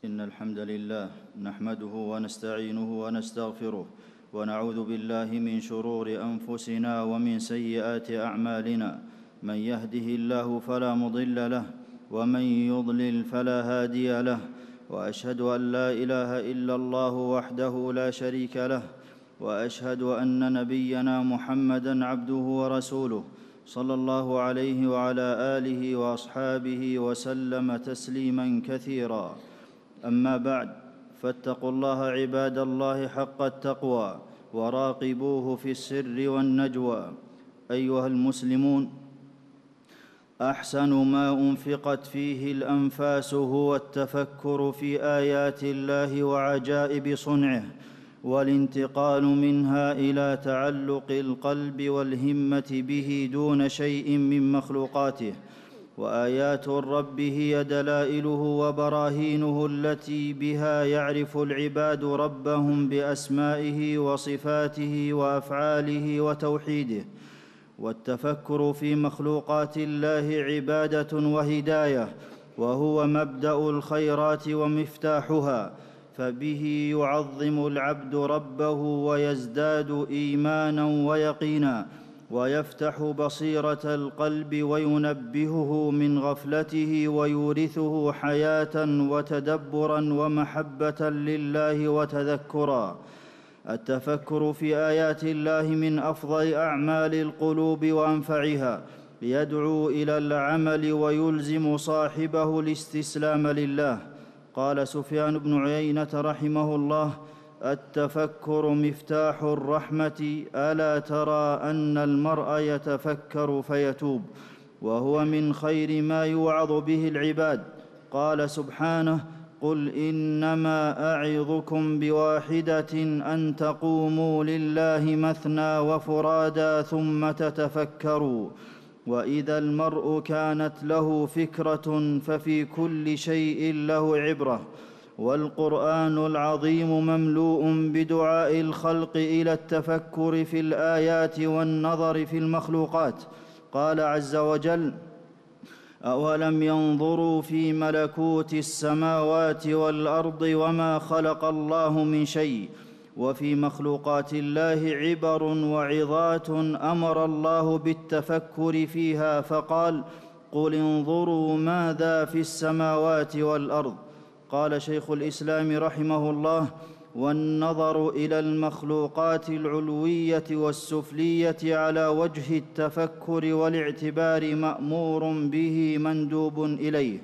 إن الحمد لله نحمده ونستعينه ونستغفره ونعوذ بالله من شرور أنفسنا ومن سيئات أعمالنا. من يهده الله فلا مضل له ومن يضلل فلا هادي له وأشهد أن لا إله إلا الله وحده لا شريك له وأشهد أن نبينا محمدا عبده ورسوله صلى الله عليه وعلى آله وأصحابه وسلم تسليما كثيرا. أما بعد فاتقوا الله عباد الله حق التقوى وراقبوه في السر والنجوى. أيها المسلمون أحسن ما أنفقت فيه الأنفاس هو التفكر في آيات الله وعجائب صنعه والانتقال منها إلى تعلق القلب والهمة به دون شيء من مخلوقاته. وآيات الرب هي دلائله وبراهينه التي بها يعرف العباد ربهم بأسمائه وصفاته وأفعاله وتوحيده. والتفكر في مخلوقات الله عبادة وهداية وهو مبدأ الخيرات ومفتاحها فبه يعظم العبد ربه ويزداد إيمانا ويقينا. ويفتح بصيرة القلب وينبهه من غفلته ويورثه حياة وتدبرا ومحبة لله وتذكرا. التفكر في آيات الله من أفضل أعمال القلوب وأنفعها. يدعو إلى العمل ويلزم صاحبه الاستسلام لله. قال سفيان بن عيينة رحمه الله التفكر مفتاح الرحمة ألا ترى أن المرء يتفكر فيتوب وهو من خير ما يوعظ به العباد. قال سبحانه قل إنما أعظكم بواحدة أن تقوموا لله مثنى وفرادى ثم تتفكروا. وإذا المرء كانت له فكرة ففي كل شيء له عبرة. والقرآن العظيم مملوء بدعاء الخلق إلى التفكر في الآيات والنظر في المخلوقات. قال عز وجل اولم ينظروا في ملكوت السماوات والارض وما خلق الله من شيء وفي مخلوقات الله عبر وعظات أمر الله بالتفكر فيها فقال قل انظروا ماذا في السماوات والارض. قال شيخ الإسلام رحمه الله والنظر إلى المخلوقات العلوية والسفلية على وجه التفكر والاعتبار مأمور به مندوب إليه.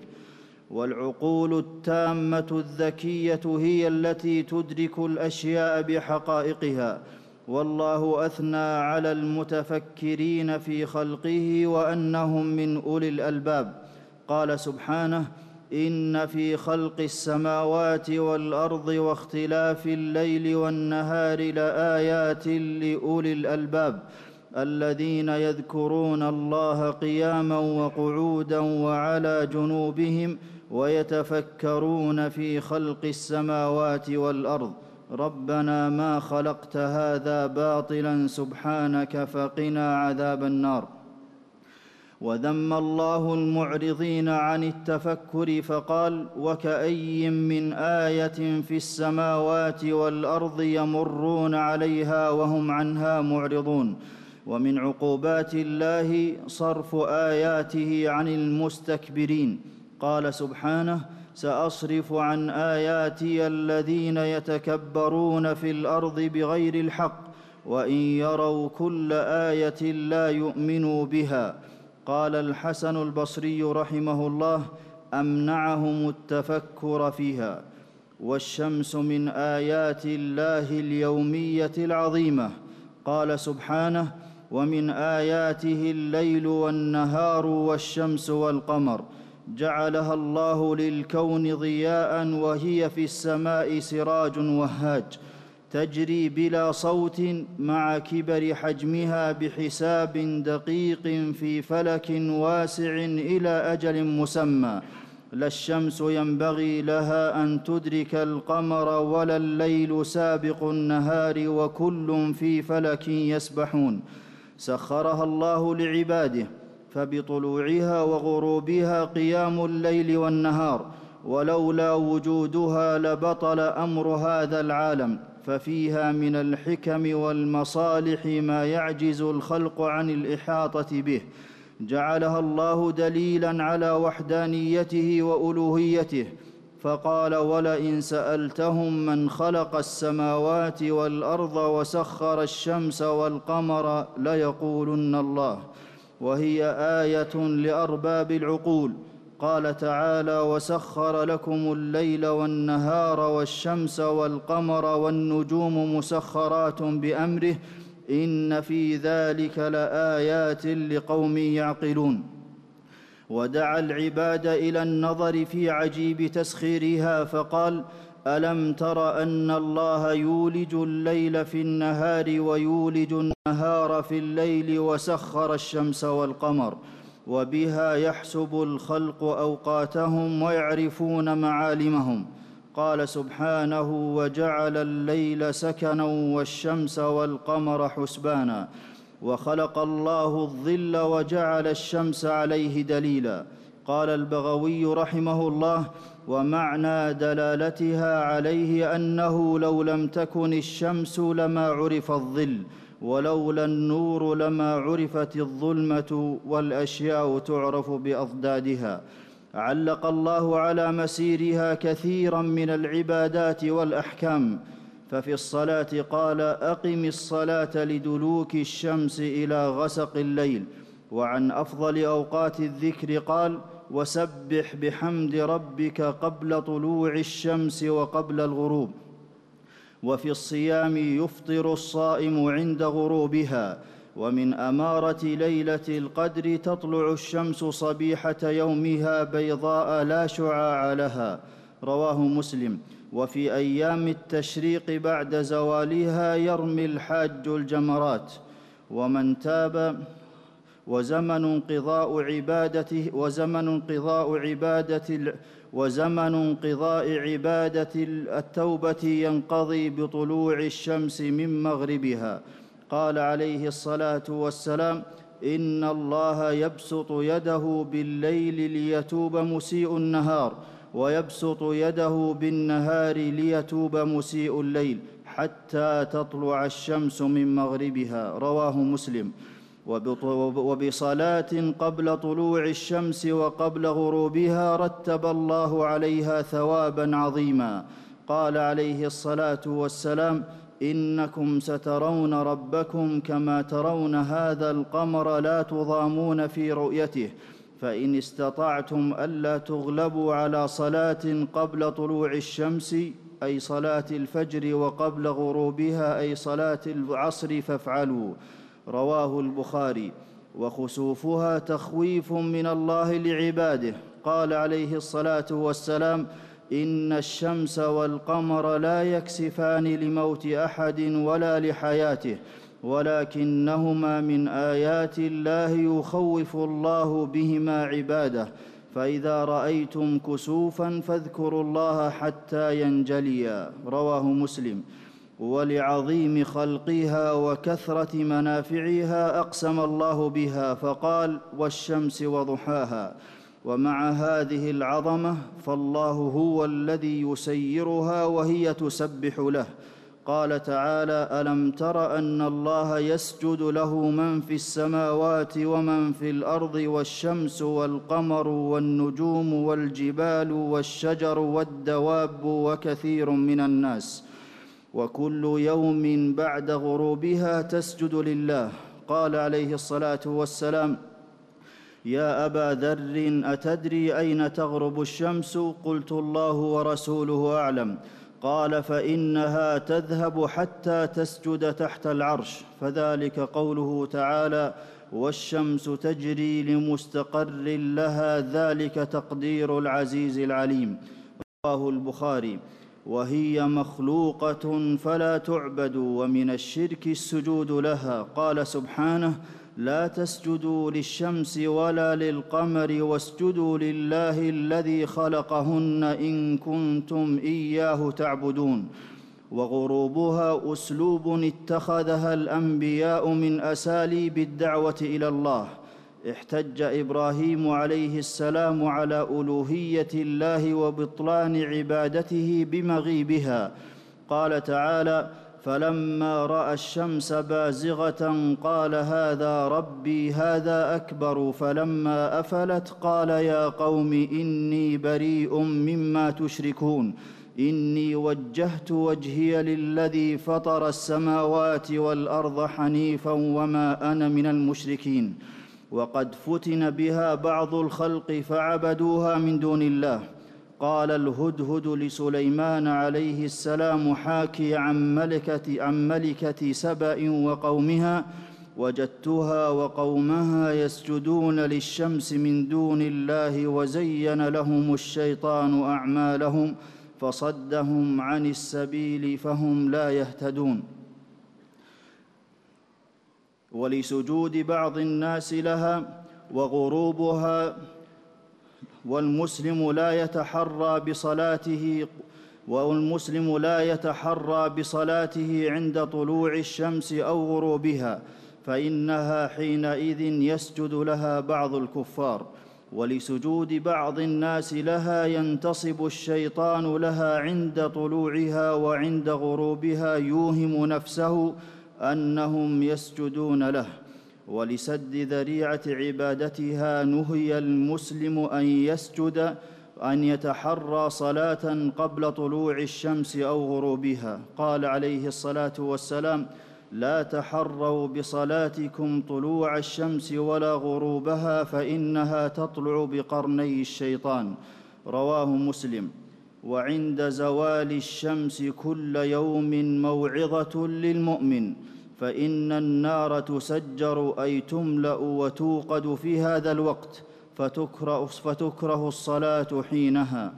والعقول التامة الذكية هي التي تدرك الأشياء بحقائقها. والله أثنى على المتفكرين في خلقه وأنهم من أولي الألباب. قال سبحانه إن في خلق السماوات والأرض واختلاف الليل والنهار لآيات لأولي الألباب الذين يذكرون الله قياما وقعودا وعلى جنوبهم ويتفكرون في خلق السماوات والأرض. ربنا ما خلقت هذا باطلا سبحانك فقنا عذاب النار. وذم الله المعرضين عن التفكر فقال وكاين من آية في السماوات والأرض يمرون عليها وهم عنها معرضون. ومن عقوبات الله صرف آياته عن المستكبرين. قال سبحانه سأصرف عن آياتي الذين يتكبرون في الأرض بغير الحق وإن يروا كل آية لا يؤمنوا بها. قال الحسن البصري رحمه الله أمنعهم التفكر فيها والشمس من آيات الله اليومية العظيمة. قال سبحانه ومن آياته الليل والنهار والشمس والقمر. جعلها الله للكون ضياء وهي في السماء سراج وهاج. تجري بلا صوت مع كبر حجمها بحساب دقيق في فلك واسع إلى أجل مسمى. لا الشمس ينبغي لها أن تدرك القمر ولا الليل سابق النهار وكل في فلك يسبحون. سخرها الله لعباده فبطلوعها وغروبها قيام الليل والنهار. ولولا وجودها لبطل أمر هذا العالم. ففيها من الحكم والمصالح ما يعجز الخلق عن الإحاطة به. جعلها الله دليلا على وحدانيته وألوهيته. فقال ولئن سألتهم من خلق السماوات والأرض وسخر الشمس والقمر ليقولن الله وهي آية لأرباب العقول. قال تعالى وسخر لكم الليل والنهار والشمس والقمر والنجوم مسخرات بأمره إن في ذلك لآيات لقوم يعقلون. ودعا العباد إلى النظر في عجيب تسخيرها فقال ألم تر أن الله يولج الليل في النهار ويولج النهار في الليل وسخر الشمس والقمر؟ وبها يحسب الخلق أوقاتهم ويعرفون معالمهم. قال سبحانه وجعل الليل سكنا والشمس والقمر حسبانا. وخلق الله الظل وجعل الشمس عليه دليلا. قال البغوي رحمه الله ومعنى دلالتها عليه أنه لو لم تكن الشمس لما عرف الظل. ولولا النور لما عرفت الظلمة والأشياء تعرف بأضدادها. علق الله على مسيرها كثيرا من العبادات والأحكام. ففي الصلاة قال أقم الصلاة لدلوك الشمس إلى غسق الليل. وعن أفضل أوقات الذكر قال وسبح بحمد ربك قبل طلوع الشمس وقبل الغروب. وفي الصيام يفطر الصائم عند غروبها ومن أمارة ليلة القدر تطلع الشمس صبيحة يومها بيضاء لا شعاع لها رواه مسلم. وفي أيام التشريق بعد زوالها يرمي الحاج الجمرات. ومن تاب وزمن انقضاء عبادته وزمن انقضاء عبادة وزمن انقضاء عبادة التوبة ينقضي بطلوع الشمس من مغربها. قال عليه الصلاة والسلام إن الله يبسط يده بالليل ليتوب مسيء النهار ويبسط يده بالنهار ليتوب مسيء الليل حتى تطلع الشمس من مغربها. رواه مسلم. وبصلاة قبل طلوع الشمس وقبل غروبها رتب الله عليها ثوابا عظيما. قال عليه الصلاة والسلام إنكم سترون ربكم كما ترون هذا القمر لا تضامون في رؤيته. فإن استطعتم ألا تغلبوا على صلاة قبل طلوع الشمس أي صلاة الفجر وقبل غروبها أي صلاة العصر فافعلوا. رواه البخاري. وخسوفها تخويف من الله لعباده. قال عليه الصلاة والسلام إن الشمس والقمر لا يكسفان لموت أحد ولا لحياته ولكنهما من آيات الله يخوف الله بهما عباده. فإذا رأيتم كسوفا فاذكروا الله حتى ينجليا. رواه مسلم. ولعظيم خلقها وكثرة منافعها أقسم الله بها فقال والشمس وضحاها ومع هذه العظمة فالله هو الذي يسيرها وهي تسبح له. قال تعالى ألم تر أن الله يسجد له من في السماوات ومن في الأرض والشمس والقمر والنجوم والجبال والشجر والدواب وكثير من الناس؟ وكل يوم بعد غروبها تسجد لله. قال عليه الصلاة والسلام يا أبا ذر أتدري أين تغرب الشمس؟ قلت الله ورسوله أعلم. قال فإنها تذهب حتى تسجد تحت العرش. فذلك قوله تعالى والشمس تجري لمستقر لها ذلك تقدير العزيز العليم. رواه البخاري. وهي مخلوقة فلا تعبد ومن الشرك السجود لها. قال سبحانه لا تسجدوا للشمس ولا للقمر واسجدوا لله الذي خلقهن إن كنتم إياه تعبدون. وغروبها أسلوب اتخذها الأنبياء من أساليب الدعوة إلى الله. احتج إبراهيم عليه السلام على ألوهية الله وبطلان عبادته بمغيبها. قال تعالى فلما رأى الشمس بازغة قال هذا ربي هذا أكبر فلما أفلت قال يا قوم إني بريء مما تشركون. إني وجهت وجهي للذي فطر السماوات والأرض حنيفا وما أنا من المشركين وقد فتن بها بعض الخلق فعبدوها من دون الله. قال الهدهد لسليمان عليه السلام حاكي عن ملكة, عن ملكة سبأ وقومها وجدتها وقومها يسجدون للشمس من دون الله وزين لهم الشيطان أعمالهم فصدهم عن السبيل فهم لا يهتدون. ولسجود بعض الناس لها وغروبها والمسلم لا يتحرى بصلاته والمسلم لا يتحرى بصلاته عند طلوع الشمس أو غروبها فإنها حينئذ يسجد لها بعض الكفار. ولسجود بعض الناس لها ينتصب الشيطان لها عند طلوعها وعند غروبها يوهم نفسه أنهم يسجدون له ولسد ذريعة عبادتها نهي المسلم أن يسجد أن يتحرى صلاة قبل طلوع الشمس أو غروبها. قال عليه الصلاة والسلام لا تحروا بصلاتكم طلوع الشمس ولا غروبها فإنها تطلع بقرني الشيطان. رواه مسلم. وعند زوال الشمس كل يوم موعظة للمؤمن فإن النار تسجر أي تملأ وتوقد في هذا الوقت فتكره, فتكره الصلاة حينها.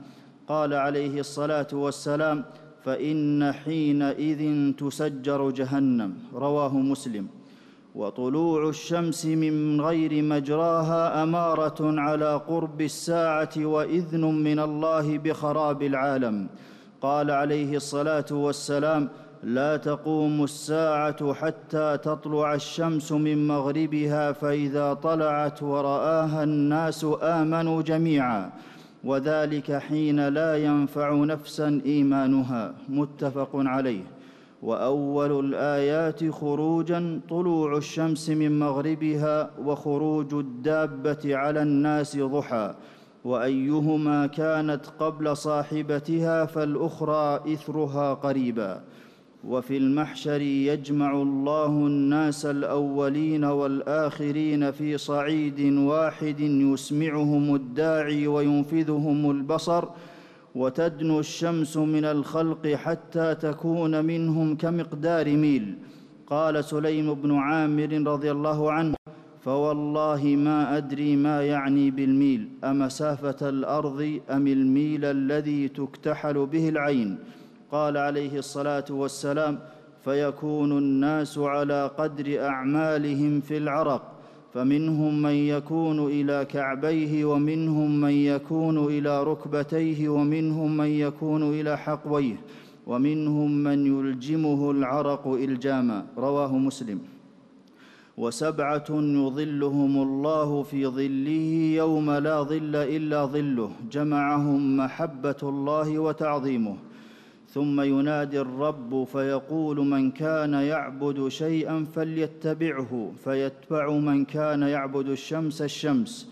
قال عليه الصلاة والسلام فإن حينئذ تسجر جهنم. رواه مسلم. وطلوع الشمس من غير مجراها أمارة على قرب الساعة وإذن من الله بخراب العالم. قال عليه الصلاة والسلام لا تقوم الساعة حتى تطلع الشمس من مغربها فإذا طلعت ورآها الناس آمنوا جميعا. وذلك حين لا ينفع نفسا إيمانها. متفق عليه. وأول الآيات خروجا طلوع الشمس من مغربها وخروج الدابة على الناس ضحى. وأيهما كانت قبل صاحبتها فالأخرى إثرها قريبا. وفي المحشر يجمع الله الناس الأولين والآخرين في صعيد واحد يسمعهم الداعي وينفذهم البصر. وتدنو الشمس من الخلق حتى تكون منهم كمقدار ميل. قال سليم بن عامر رضي الله عنه فوالله ما أدري ما يعني بالميل. امسافه الأرض أم الميل الذي تكتحل به العين؟ قال عليه الصلاة والسلام فيكون الناس على قدر أعمالهم في العرق. فمنهم من يكون إلى كعبيه ومنهم من يكون إلى ركبتيه ومنهم من يكون إلى حقويه ومنهم من يلجمه العرق إلجاما. رواه مسلم. وسبعة يظلهم الله في ظله يوم لا ظل إلا ظله. جمعهم محبة الله وتعظيمه. ثم ينادي الرب فيقول من كان يعبد شيئا فليتبعه فيتبع من كان يعبد الشمس الشمس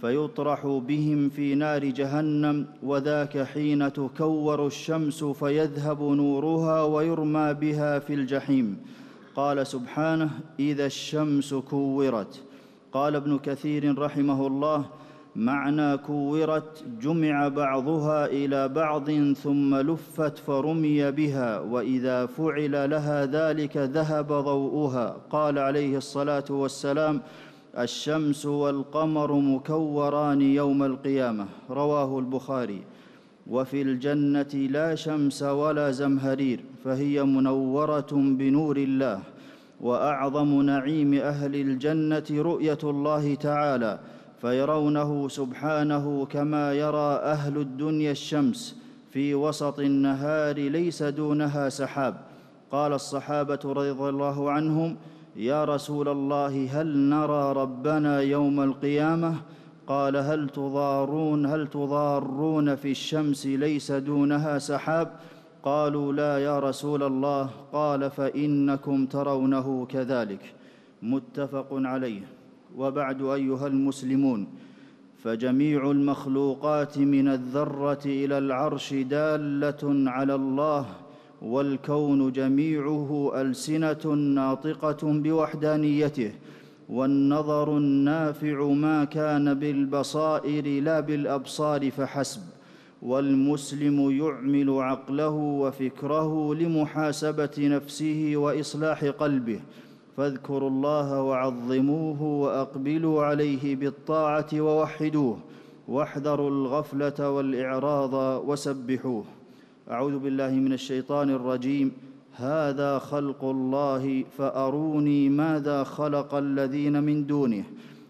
فيطرح بهم في نار جهنم وذاك حين تكور الشمس فيذهب نورها ويرمى بها في الجحيم. قال سبحانه إذا الشمس كورت. قال ابن كثير رحمه الله معنى كورت جمع بعضها إلى بعض ثم لفت فرمي بها وإذا فعل لها ذلك ذهب ضوءها. قال عليه الصلاة والسلام الشمس والقمر مكوران يوم القيامة. رواه البخاري. وفي الجنة لا شمس ولا زمهرير فهي منورة بنور الله وأعظم نعيم أهل الجنة رؤية الله تعالى. فيرونه سبحانه كما يرى أهل الدنيا الشمس في وسط النهار ليس دونها سحاب. قال الصحابة رضي الله عنهم يا رسول الله هل نرى ربنا يوم القيامة؟ قال هل تضارون هل تضارون في الشمس ليس دونها سحاب؟ قالوا لا يا رسول الله. قال فإنكم ترونه كذلك. متفق عليه. وبعد أيها المسلمون فجميع المخلوقات من الذرة إلى العرش دالة على الله والكون جميعه ألسنة ناطقة بوحدانيته والنظر النافع ما كان بالبصائر لا بالأبصار فحسب والمسلم يعمل عقله وفكره لمحاسبة نفسه وإصلاح قلبه. فاذكروا الله وعظموه وأقبلوا عليه بالطاعة ووحدوه واحذروا الغفلة والإعراض وسبحوه. أعوذ بالله من الشيطان الرجيم. هذا خلق الله فأروني ماذا خلق الذين من دونه؟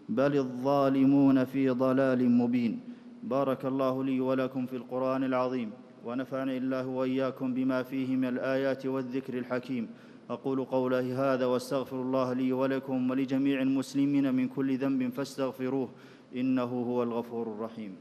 بل الظالمون في ضلال مبين. بارك الله لي ولكم في القرآن العظيم ونفعني الله وإياكم بما فيه من الآيات والذكر الحكيم. أقول قولي هذا واستغفر الله لي ولكم ولجميع المسلمين من كل ذنب فاستغفروه إنه هو الغفور الرحيم.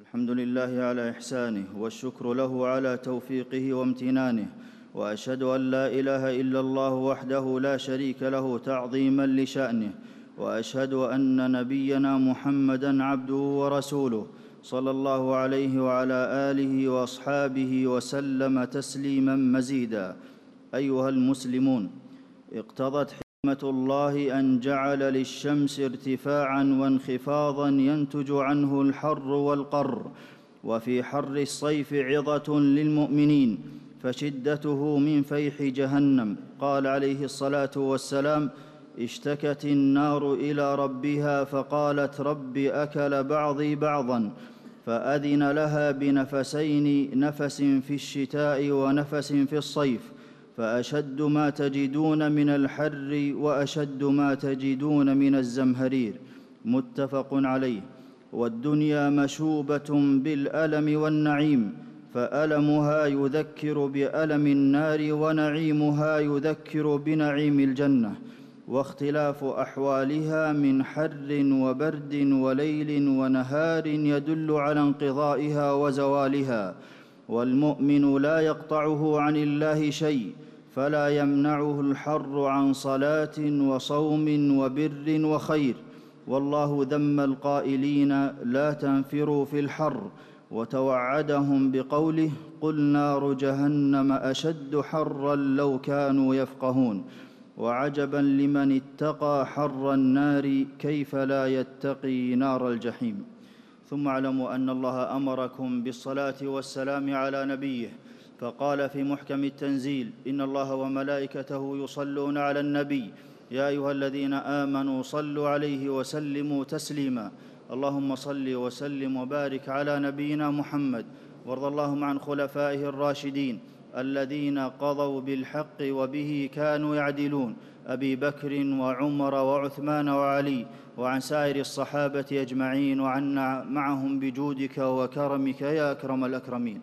الحمد لله على إحسانه والشكر له على توفيقه وامتنانه وأشهد أن لا إله إلا الله وحده لا شريك له تعظيما لشأنه وأشهد أن نبينا محمدا عبده ورسوله صلى الله عليه وعلى آله وأصحابه وسلم تسليما مزيدا. أيها المسلمون اقتضت حكمة الله أن جعل للشمس ارتفاعا وانخفاضا ينتج عنه الحر والقر وفي حر الصيف عظة للمؤمنين فشدته من فيح جهنم. قال عليه الصلاة والسلام اشتكت النار إلى ربها فقالت رب أكل بعضي بعضا فأذن لها بنفسين نفس في الشتاء ونفس في الصيف فأشد ما تجدون من الحر وأشد ما تجدون من الزمهرير. متفق عليه. والدنيا مشوبة بالألم والنعيم فألمها يذكر بألم النار ونعيمها يذكر بنعيم الجنة. واختلاف أحوالها من حر وبرد وليل ونهار يدل على انقضائها وزوالها والمؤمن لا يقطعه عن الله شيء فلا يمنعه الحر عن صلاة وصوم وبر وخير والله ذم القائلين لا تنفروا في الحر وتوعدهم بقوله قل نار جهنم أشد حرا لو كانوا يفقهون. وعجبا لمن اتقى حر النار كيف لا يتقي نار الجحيم. ثم اعلموا أن الله أمركم بالصلاة والسلام على نبيه. فقال في محكم التنزيل إن الله وملائكته يصلون على النبي. يا أيها الذين آمنوا صلوا عليه وسلموا تسليما. اللهم صل وسلم وبارك على نبينا محمد. وارض اللهم عن خلفائه الراشدين. الذين قضوا بالحق وبه كانوا يعدلون. أبي بكر وعمر وعثمان وعلي وعن سائر الصحابة أجمعين وعنا معهم بجودك وكرمك يا أكرم الأكرمين.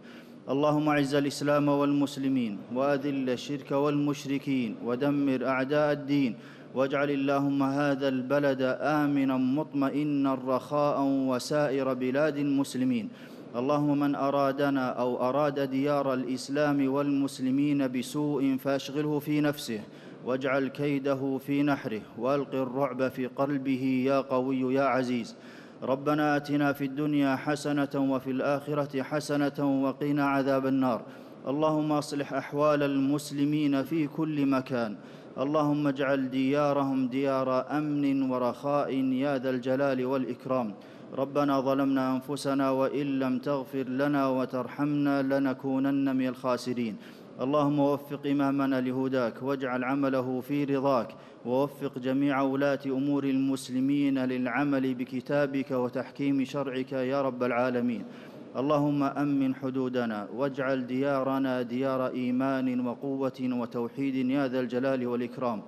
اللهم أعز الإسلام والمسلمين وأذل الشرك والمشركين ودمر أعداء الدين واجعل اللهم هذا البلد آمنا مطمئنا رخاء وسائر بلاد المسلمين. اللهم من أرادنا أو أراد ديار الإسلام والمسلمين بسوء فأشغله في نفسه واجعل كيده في نحره وألق الرعب في قلبه يا قوي يا عزيز. ربنا آتنا في الدنيا حسنة وفي الآخرة حسنة وقنا عذاب النار. اللهم أصلح أحوال المسلمين في كل مكان. اللهم اجعل ديارهم ديار أمن ورخاء يا ذا الجلال والإكرام. ربنا ظلمنا أنفسنا وإن لم تغفر لنا وترحمنا لنكونن من الخاسرين. اللهم وفق إمامنا لهداك واجعل عمله في رضاك ووفق جميع ولاة أمور المسلمين للعمل بكتابك وتحكيم شرعك يا رب العالمين. اللهم أمن حدودنا واجعل ديارنا ديار إيمان وقوة وتوحيد يا ذا الجلال والإكرام.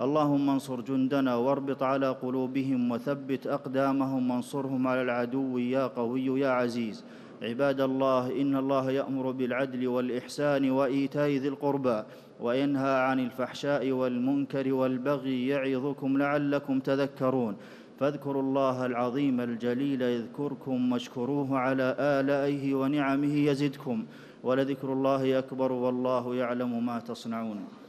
اللهم انصر جندنا واربط على قلوبهم وثبت أقدامهم وانصرهم على العدو يا قوي يا عزيز. عباد الله إن الله يأمر بالعدل والإحسان وإيتاء ذي القربى وينهى عن الفحشاء والمنكر والبغي يعظكم لعلكم تذكرون. فاذكروا الله العظيم الجليل يذكركم واشكروه على آلائه ونعمه يزدكم. ولذكر الله أكبر والله يعلم ما تصنعون.